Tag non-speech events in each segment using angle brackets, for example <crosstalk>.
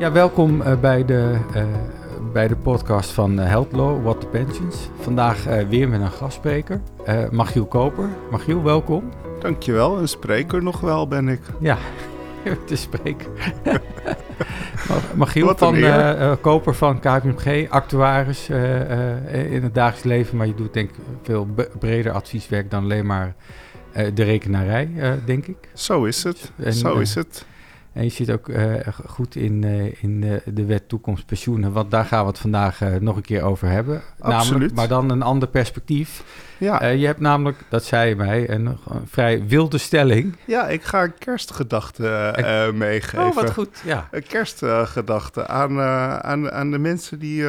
Ja, welkom uh, bij, de, uh, bij de podcast van uh, Health Law, What the Pensions. Vandaag weer met een gastspreker, Magiel Koper. Magiel, welkom. Dankjewel, een spreker nog wel ben ik. Ja, <laughs> de spreker. <laughs> Magiel van uh, Koper van KPMG, actuaris uh, in het dagelijks leven, maar je doet denk ik veel breder advieswerk dan alleen maar de rekenarij, denk ik. Zo is het, en, zo is het. En je zit ook uh, goed in, uh, in uh, de wet toekomst pensioenen, want daar gaan we het vandaag nog een keer over hebben. Absoluut. Namelijk, maar dan een ander perspectief. Ja. je hebt namelijk, dat zei je mij, een, een, vrij wilde stelling. Ja, ik ga een kerstgedachte meegeven. Oh, wat goed, ja. Een kerstgedachte aan, aan, aan de mensen die,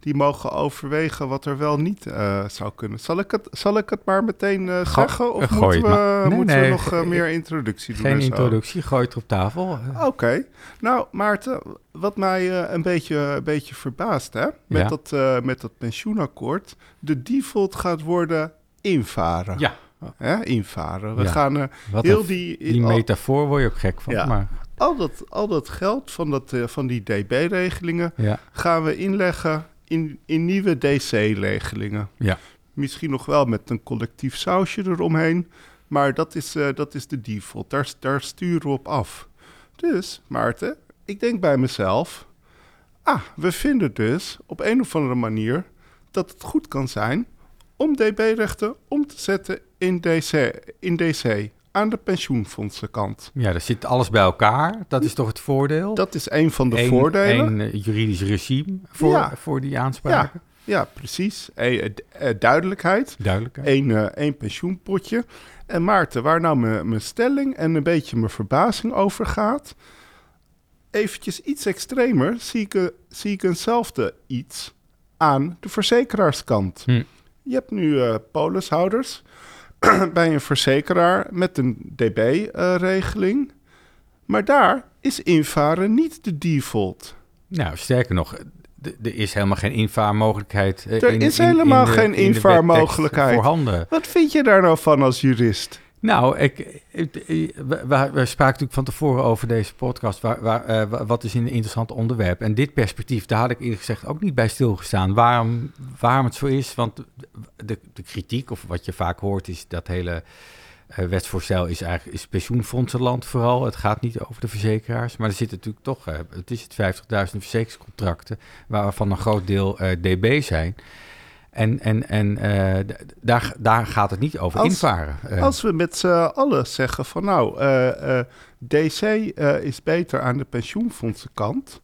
die mogen overwegen wat er wel niet zou kunnen. Zal ik het, zal ik het maar meteen zeggen? Of moeten we, nee, moeten nee, we nog meer introductie doen? Geen introductie, gooi het op tafel. Oké. Nou, Maarten, wat mij uh, een, beetje, een beetje verbaast, hè? Met, dat, uh, met dat pensioenakkoord. De default gaat worden invaren. Ja. Hè? Invaren. We ja. gaan uh, heel die... Die metafoor word je ook gek van, ja. maar... Al dat, al dat geld van, dat, van die DB-regelingen gaan we inleggen in, in nieuwe DC-regelingen. Ja. Misschien nog wel met een collectief sausje eromheen. Maar dat is, dat is de default. Daar, daar sturen we op af. Dus, Maarten, ik denk bij mezelf... Ah, we vinden dus op een of andere manier dat het goed kan zijn... om DB-rechten om te zetten in DC, in DC aan de pensioenfondsenkant. Ja, er zit alles bij elkaar. Dat is toch het voordeel? Dat is een van de voordelen. Een uh, juridisch regime voor, ja. voor die aanspraken. Ja, ja precies. E uh, duidelijkheid. Duidelijkheid. Eén één pensioenpotje. En Maarten, waar nou mijn stelling en een beetje mijn verbazing over gaat... eventjes iets extremer zie ik, zie ik eenzelfde iets aan de verzekeraarskant. Hm. Je hebt nu uh, polishouders <clears throat> bij een verzekeraar met een DB-regeling... maar daar is invaren niet de default. Nou, sterker nog, er is helemaal geen invaarmogelijkheid. Er in, is helemaal in, in geen invaarmogelijkheid. Voorhanden. Wat vind je daar nou van als jurist? Nou, ik, we, we, spraken natuurlijk van tevoren over deze podcast. Waar, uh, wat is een interessant onderwerp? En dit perspectief, daar had ik eerlijk gezegd ook niet bij stilgestaan. Waarom, waarom het zo is? Want de, de kritiek, of wat je vaak hoort, is dat hele uh, wetsvoorstel is eigenlijk is pensioenfondsenland vooral. Het gaat niet over de verzekeraars. Maar er zitten natuurlijk toch, uh, het is het 50.000 verzekeringscontracten, waarvan een groot deel DB zijn. En, en, en daar, daar gaat het niet over als, invaren. Als we met z'n allen zeggen van nou, DC is beter aan de pensioenfondsenkant...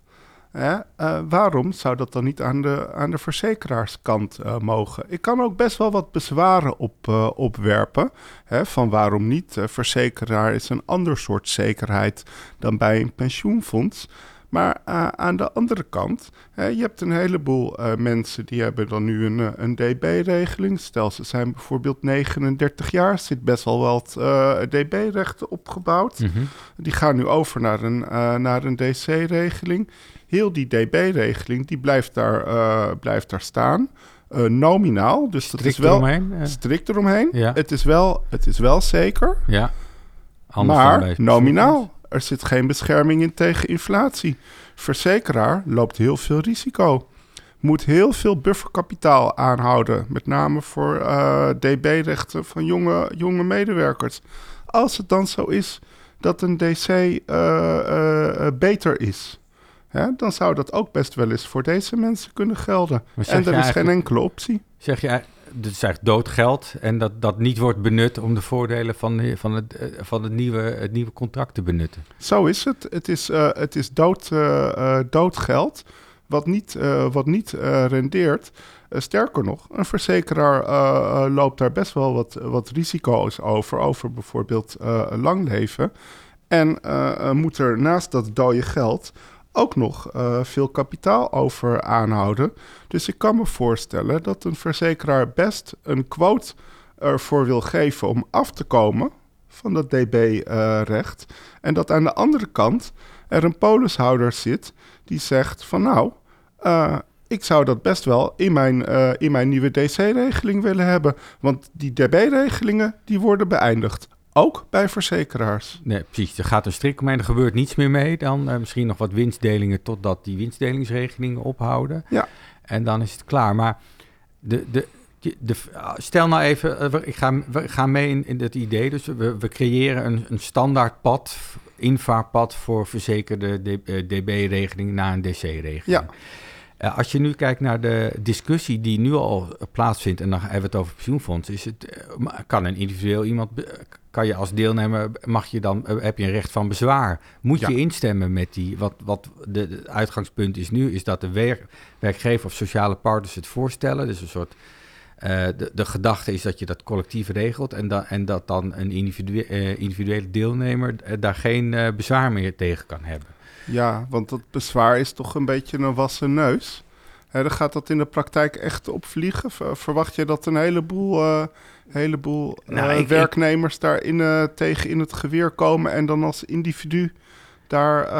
Waarom zou dat dan niet aan de, aan de verzekeraarskant mogen? Ik kan ook best wel wat bezwaren op, opwerpen. Hè, van waarom niet? verzekeraar is een ander soort zekerheid dan bij een pensioenfonds. Maar aan de andere kant, hè, je hebt een heleboel mensen die hebben dan nu een, een DB-regeling. Stel, ze zijn bijvoorbeeld 39 jaar, zit best wel wat DB-rechten opgebouwd. Mm -hmm. Die gaan nu over naar een, naar een DC-regeling heel die DB-regeling, die blijft daar, blijft daar staan. Uh, nominaal, dus strikt dat is wel eromheen, strikt eromheen. Ja. Het, is wel, het is wel zeker. Ja. Anders maar nominaal, er zit geen bescherming in tegen inflatie. Verzekeraar loopt heel veel risico. Moet heel veel bufferkapitaal aanhouden, met name voor uh, DB-rechten van jonge, jonge medewerkers. Als het dan zo is dat een DC beter is, Hè, dan zou dat ook best wel eens voor deze mensen kunnen gelden. En er is geen enkele optie. Zeg je, is eigenlijk doodgeld en dat dat niet wordt benut om de voordelen van, van, het, van het, nieuwe, het nieuwe contract te benutten? Zo is het. Het is, uh, het is dood, uh, doodgeld wat niet, wat niet rendeert. sterker nog, een verzekeraar loopt daar best wel wat, wat risico's over, over bijvoorbeeld lang leven. En moet er naast dat dode geld ook nog uh, veel kapitaal over aanhouden. Dus ik kan me voorstellen dat een verzekeraar best een quote ervoor wil geven om af te komen van dat DB-recht. Uh, en dat aan de andere kant er een polishouder zit die zegt van nou, uh, ik zou dat best wel in mijn, in mijn nieuwe DC-regeling willen hebben. Want die DB-regelingen die worden beëindigd. Ook bij verzekeraars. Nee, precies. Er gaat een strik omheen, er gebeurt niets meer mee. Dan uh, misschien nog wat winstdelingen totdat die winstdelingsregelingen ophouden. Ja. En dan is het klaar. Maar de, de, de, stel nou even, uh, ik ga, we gaan mee in, in het idee. Dus we, we creëren een, een standaard pad, invaarpad voor verzekerde DB-regeling naar een DC-regeling. Ja. Uh, als je nu kijkt naar de discussie die nu al plaatsvindt, en dan hebben we het over pensioenfonds, is het, uh, kan een individueel iemand, kan je als deelnemer, mag je dan, uh, heb je een recht van bezwaar? Moet ja. je instemmen met die, wat, wat de, de, uitgangspunt is nu, is dat de werk, werkgever of sociale partners het voorstellen, dus een soort, de, de gedachte is dat je dat collectief regelt en, da, en dat dan een individue, individuele deelnemer daar geen bezwaar meer tegen kan hebben. Ja, want dat bezwaar is toch een beetje een wassen neus. He, dan gaat dat in de praktijk echt opvliegen. Verwacht je dat een heleboel, uh, heleboel nou, uh, ik, werknemers daar in, uh, tegen in het geweer komen en dan als individu daar,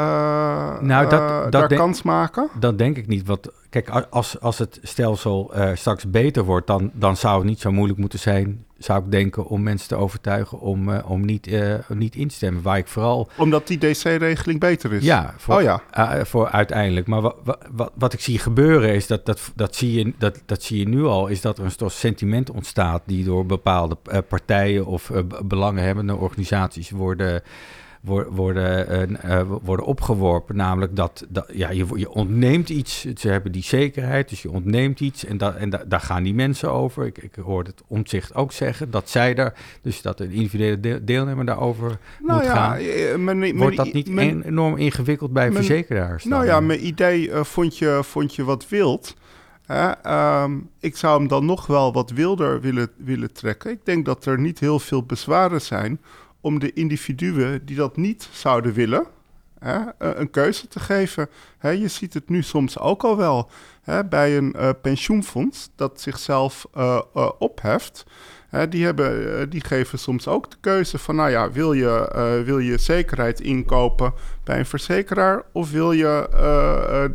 nou, dat, daar denk, kans maken? Dat denk ik niet. Want kijk, als, als het stelsel straks beter wordt, dan, dan zou het niet zo moeilijk moeten zijn zou ik denken, om mensen te overtuigen om, uh, om niet, uh, niet in te stemmen. Waar ik vooral... Omdat die DC-regeling beter is? Ja, voor, oh, ja. Uh, voor uiteindelijk. Maar wat, wat, wat ik zie gebeuren is, dat, dat, dat, zie je, dat, dat zie je nu al, is dat er een soort sentiment ontstaat die door bepaalde partijen of belanghebbende organisaties worden worden, uh, worden opgeworpen. Namelijk dat, dat ja, je, je ontneemt iets. Ze hebben die zekerheid, dus je ontneemt iets. En, da, en da, daar gaan die mensen over. Ik, ik hoorde het omzicht ook zeggen dat zij daar, dus dat een individuele deel, deelnemer daarover nou moet ja, gaan. Eh, mijn, mijn, Wordt dat niet mijn, enorm ingewikkeld bij mijn, verzekeraars? Nou ja, mijn idee uh, vond, je, vond je wat wild. Uh, um, ik zou hem dan nog wel wat wilder willen, willen trekken. Ik denk dat er niet heel veel bezwaren zijn om de individuen die dat niet zouden willen, hè, een keuze te geven. Hè, je ziet het nu soms ook al wel hè, bij een uh, pensioenfonds dat zichzelf uh, uh, opheft. die, hebben, die geven soms ook de keuze van, nou ja, wil je, wil je zekerheid inkopen bij een verzekeraar of wil je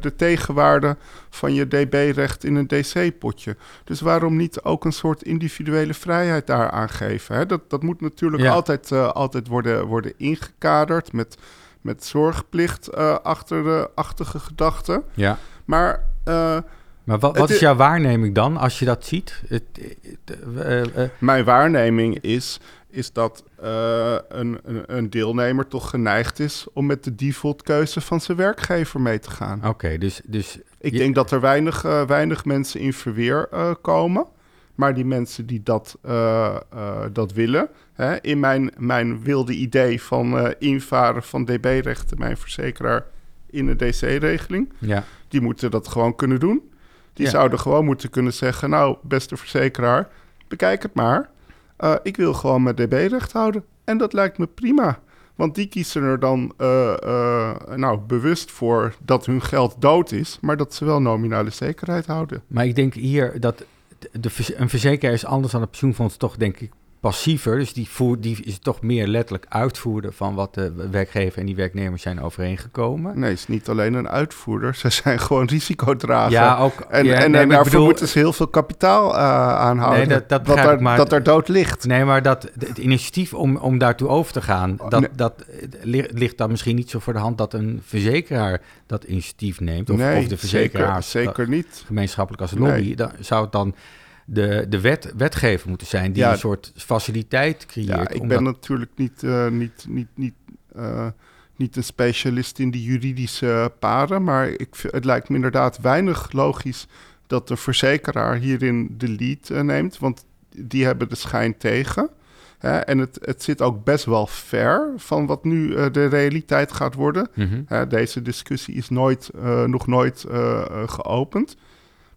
de tegenwaarde van je DB-recht in een DC-potje? Dus waarom niet ook een soort individuele vrijheid daar aangeven? Hè? Dat, dat moet natuurlijk ja. altijd, altijd worden, worden ingekaderd met, met zorgplicht achter de achtige gedachten. Ja. Maar... Uh, maar wat, wat is jouw waarneming dan als je dat ziet? Het, het, uh, uh, Mijn waarneming is, is dat een, een, een, deelnemer toch geneigd is om met de defaultkeuze van zijn werkgever mee te gaan. Oké, okay, dus, dus. Ik je... denk dat er weinig, weinig mensen in verweer komen. Maar die mensen die dat, dat willen, hè, in mijn, mijn wilde idee van invaren van DB-rechten, mijn verzekeraar in een DC-regeling, ja. die moeten dat gewoon kunnen doen. Die ja. zouden gewoon moeten kunnen zeggen: Nou, beste verzekeraar, bekijk het maar. Ik wil gewoon mijn DB-recht houden. En dat lijkt me prima. Want die kiezen er dan uh, uh, nou, bewust voor dat hun geld dood is, maar dat ze wel nominale zekerheid houden. Maar ik denk hier dat een verzekeraar is anders dan een pensioenfonds, toch denk ik passiever. Dus die, voer, die is toch meer letterlijk uitvoerder van wat de werkgever en die werknemers zijn overeengekomen. Nee, het is niet alleen een uitvoerder. Ze zijn gewoon risicodrager. Ja, ook. En, ja, en, nee, en daarvoor bedoel, moeten ze heel veel kapitaal uh, aanhouden. Nee, dat, dat, dat, er, maar, dat er dood ligt. Nee, maar dat, het initiatief om, om daartoe over te gaan, dat, nee. dat ligt dan misschien niet zo voor de hand dat een verzekeraar dat initiatief neemt. Of, nee, of de verzekeraar. Zeker, zeker niet. Gemeenschappelijk als lobby. Dan zou het dan de, de wet, wetgever moeten zijn die ja, een soort faciliteit creëert. Ja, ik ben natuurlijk niet, uh, niet, niet, niet, uh, niet een specialist in die juridische paren, maar ik, het lijkt me inderdaad weinig logisch dat de verzekeraar hierin de lead uh, neemt, want die hebben de schijn tegen. Hè, en het, het zit ook best wel ver van wat nu de realiteit gaat worden. Mhm. Mm -hmm. deze discussie is nooit, nog nooit geopend.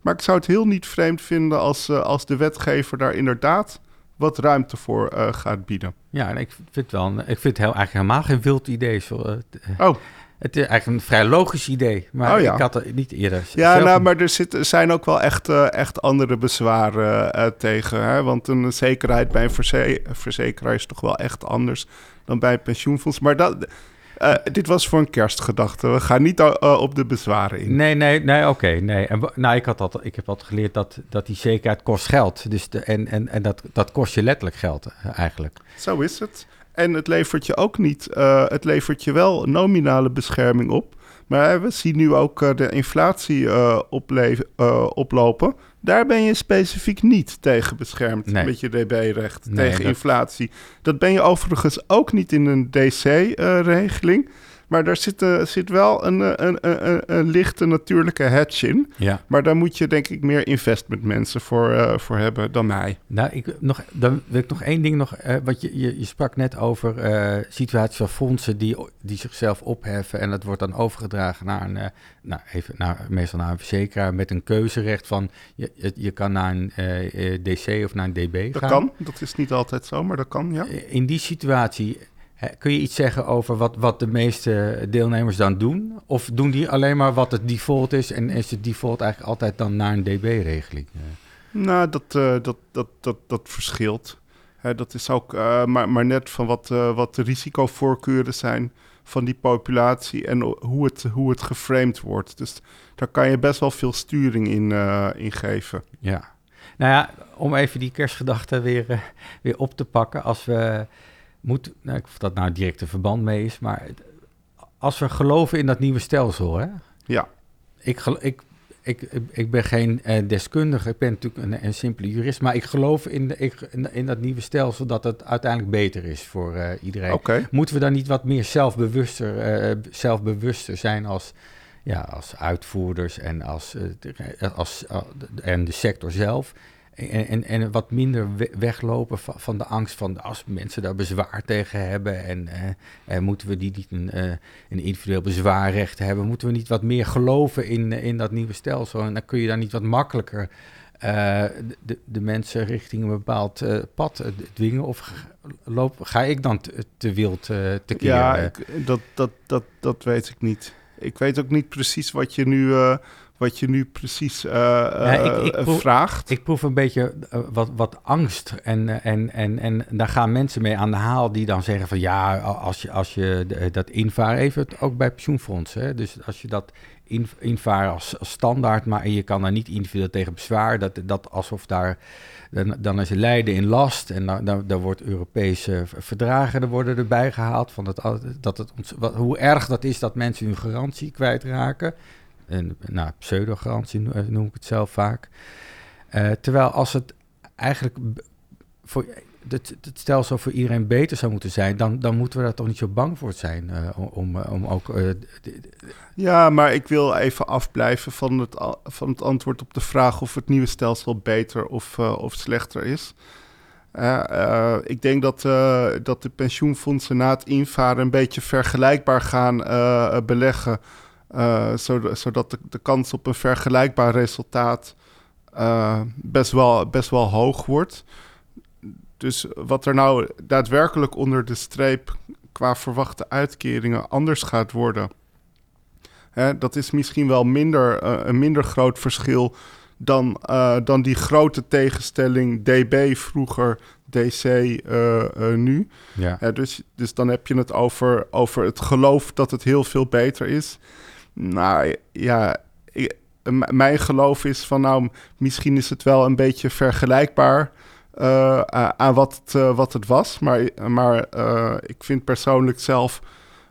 Maar ik zou het heel niet vreemd vinden als, uh, als de wetgever daar inderdaad wat ruimte voor uh, gaat bieden. Ja, en ik vind het wel, ik vind het heel, eigenlijk helemaal geen wild idee. Zo, uh, oh. Het is eigenlijk een vrij logisch idee, maar oh, ja. ik had het niet eerder. Ja, nou, maar er, zit, zijn ook wel echt, uh, echt andere bezwaren uh, tegen. Hè? Want een zekerheid bij een verze verzekeraar is toch wel echt anders dan bij een pensioenfonds. Maar dat, uh, dit was voor een kerstgedachte. We gaan niet uh, op de bezwaren in. Nee, nee, nee, oké. Okay, nee. En, nou, ik, had dat, ik heb altijd geleerd dat, dat die zekerheid kost geld. Dus de, en en, en dat, dat kost je letterlijk geld eigenlijk. Zo is het. En het levert je ook niet, uh, het levert je wel nominale bescherming op. Maar we zien nu ook uh, de inflatie uh, oplopen. Daar ben je specifiek niet tegen beschermd Nee. met je DB-recht Nee, tegen dat- inflatie. Dat ben je overigens ook niet in een DC-regeling. Maar daar zit, eh, zit wel een, eh, een, een, een, een lichte natuurlijke hedge in. Ja. Maar daar moet je denk ik meer investment mensen voor, eh, voor hebben dan mij. Nou, ik, nog, dan wil ik nog één ding nog. wat je, je, je sprak net over situaties van fondsen die, die zichzelf opheffen. En dat wordt dan overgedragen naar een, nou, even naar, meestal naar een verzekeraar met een keuzerecht van je, je, je kan naar een DC of naar een DB Dat gaan. kan, dat is niet altijd zo, maar dat kan, ja. In die situatie kun je iets zeggen over wat, wat de meeste deelnemers dan doen? Of doen die alleen maar wat het default is en is het default eigenlijk altijd dan naar een DB-regeling? Nou, dat, eh, dat, dat, dat, dat verschilt. Hè, dat is ook eh, maar, maar net van wat, eh, wat de risicovoorkeuren zijn van die populatie en hoe het, hoe het geframed wordt. Dus daar kan je best wel veel sturing in, eh, in geven. Ja. Nou ja, om even die kerstgedachte weer, eh, weer op te pakken. Als we moeten, nou, of dat nou direct een verband mee is, maar als we geloven in dat nieuwe stelsel, hè? Ja. Ik, ik, ik, ik, ben geen eh, deskundige, ik ben natuurlijk een, een simpele jurist, maar ik geloof in, de, ik, in, in dat nieuwe stelsel dat het uiteindelijk beter is voor eh, iedereen. Oké. Moeten we dan niet wat meer zelfbewuster, eh, zelfbewuster zijn als, ja, als uitvoerders en, als, als, en de sector zelf? En, en, en wat minder we- weglopen van, van de angst van als mensen daar bezwaar tegen hebben. En, eh, en moeten we die niet een, eh, een individueel bezwaarrecht hebben? Moeten we niet wat meer geloven in, in dat nieuwe stelsel? En dan kun je daar niet wat makkelijker eh, de, de mensen richting een bepaald eh, pad eh, dwingen? Of loop, ga ik dan te, te wild eh te keren? Ja, ik, dat, dat, dat, dat weet ik niet. Ik weet ook niet precies wat je nu, eh, wat je nu precies eh, ik- eh, ik proef- vraagt. Ik proef een beetje eh, wat, wat angst. En, en, en, en daar gaan mensen mee aan de haal die dan zeggen van ja, als je, als je dat invaren, even ook bij pensioenfondsen. Hè? Dus als je dat in, invaren als, als standaard, maar je kan daar niet individueel tegen bezwaar, dat, dat alsof daar, dan, dan is lijden in last en dan, dan, dan wordt Europese verdragen er worden erbij gehaald van het, dat het, wat, hoe erg dat is dat mensen hun garantie kwijtraken. En, nou, pseudo-garantie eh, noem ik het zelf vaak. Eh, terwijl als het eigenlijk voor het, het stelsel voor iedereen beter zou moeten zijn, dan, dan moeten we daar toch niet zo bang voor zijn eh, om, om, ook. Ja, maar ik wil even afblijven van het, van het antwoord op de vraag of het nieuwe stelsel beter of, of slechter is. Ik denk dat, dat de pensioenfondsen na het invaren een beetje vergelijkbaar gaan beleggen. Eh, zodat zodat de, de kans op een vergelijkbaar resultaat eh, best, wel, best wel hoog wordt. Dus wat er nou daadwerkelijk onder de streep qua verwachte uitkeringen anders gaat worden. Hè, dat is misschien wel minder, eh, een minder groot verschil dan, dan die grote tegenstelling DB vroeger, DC nu. ja. Dus, dus dan heb je het over, over het geloof dat het heel veel beter is. Nou ja, ik- mijn geloof is van nou, misschien is het wel een beetje vergelijkbaar eh, aan wat het, eh, wat het was. Maar, maar eh, ik vind persoonlijk zelf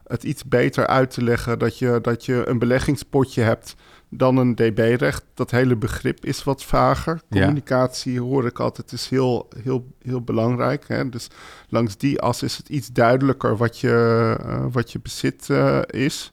het iets beter uit te leggen dat je, dat je een beleggingspotje hebt dan een DB-recht. Dat hele begrip is wat vager. Ja. Communicatie hoor ik altijd is heel, heel, heel belangrijk. Hè? Dus langs die as is het iets duidelijker wat je, wat je bezit is.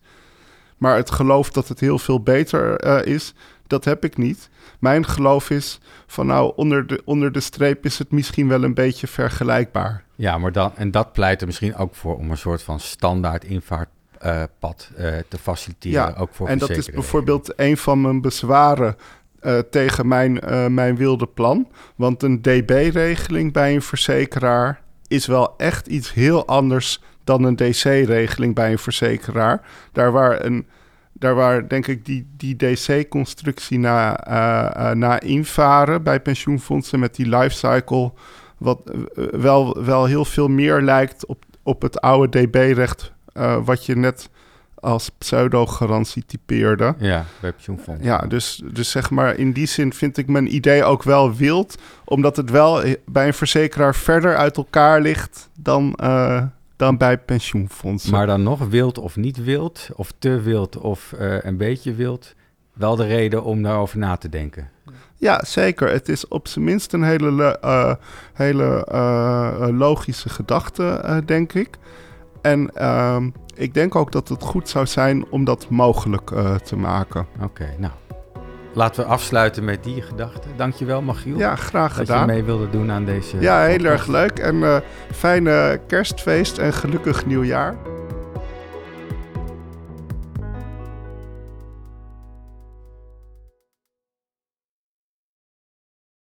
Maar het geloof dat het heel veel beter eh, is, dat heb ik niet. Mijn geloof is van nou, onder de, onder de streep is het misschien wel een beetje vergelijkbaar. ja, maar dan, en dat pleit er misschien ook voor om een soort van standaard invaartpad eh, te faciliteren. Ja, ook voor en dat is bijvoorbeeld een van mijn bezwaren eh, tegen mijn, mijn wilde plan. Want een DB-regeling bij een verzekeraar is wel echt iets heel anders dan een DC-regeling bij een verzekeraar. Daar waar, een, daar waar denk ik die, die DC-constructie na, eh, na invaren bij pensioenfondsen met die lifecycle... wat eh, wel, wel heel veel meer lijkt op, op het oude DB-recht... wat je net als pseudo-garantie typeerde. Ja, bij pensioenfondsen. Ja, dus, dus zeg maar in die zin vind ik mijn idee ook wel wild, omdat het wel bij een verzekeraar verder uit elkaar ligt dan, dan bij pensioenfondsen. Maar dan nog wild of niet wild, of te wild of uh, een beetje wild, wel de reden om daarover na te denken. Ja, zeker. Het is op zijn minst een hele, uh, hele uh, logische gedachte, denk ik. En uh, ik denk ook dat het goed zou zijn om dat mogelijk te maken. Oké, nou. Laten we afsluiten met die gedachte. Dankjewel, Magiel. Ja, graag gedaan. Dat je mee wilde doen aan deze. Ja, heel erg leuk. En fijne kerstfeest en gelukkig nieuwjaar.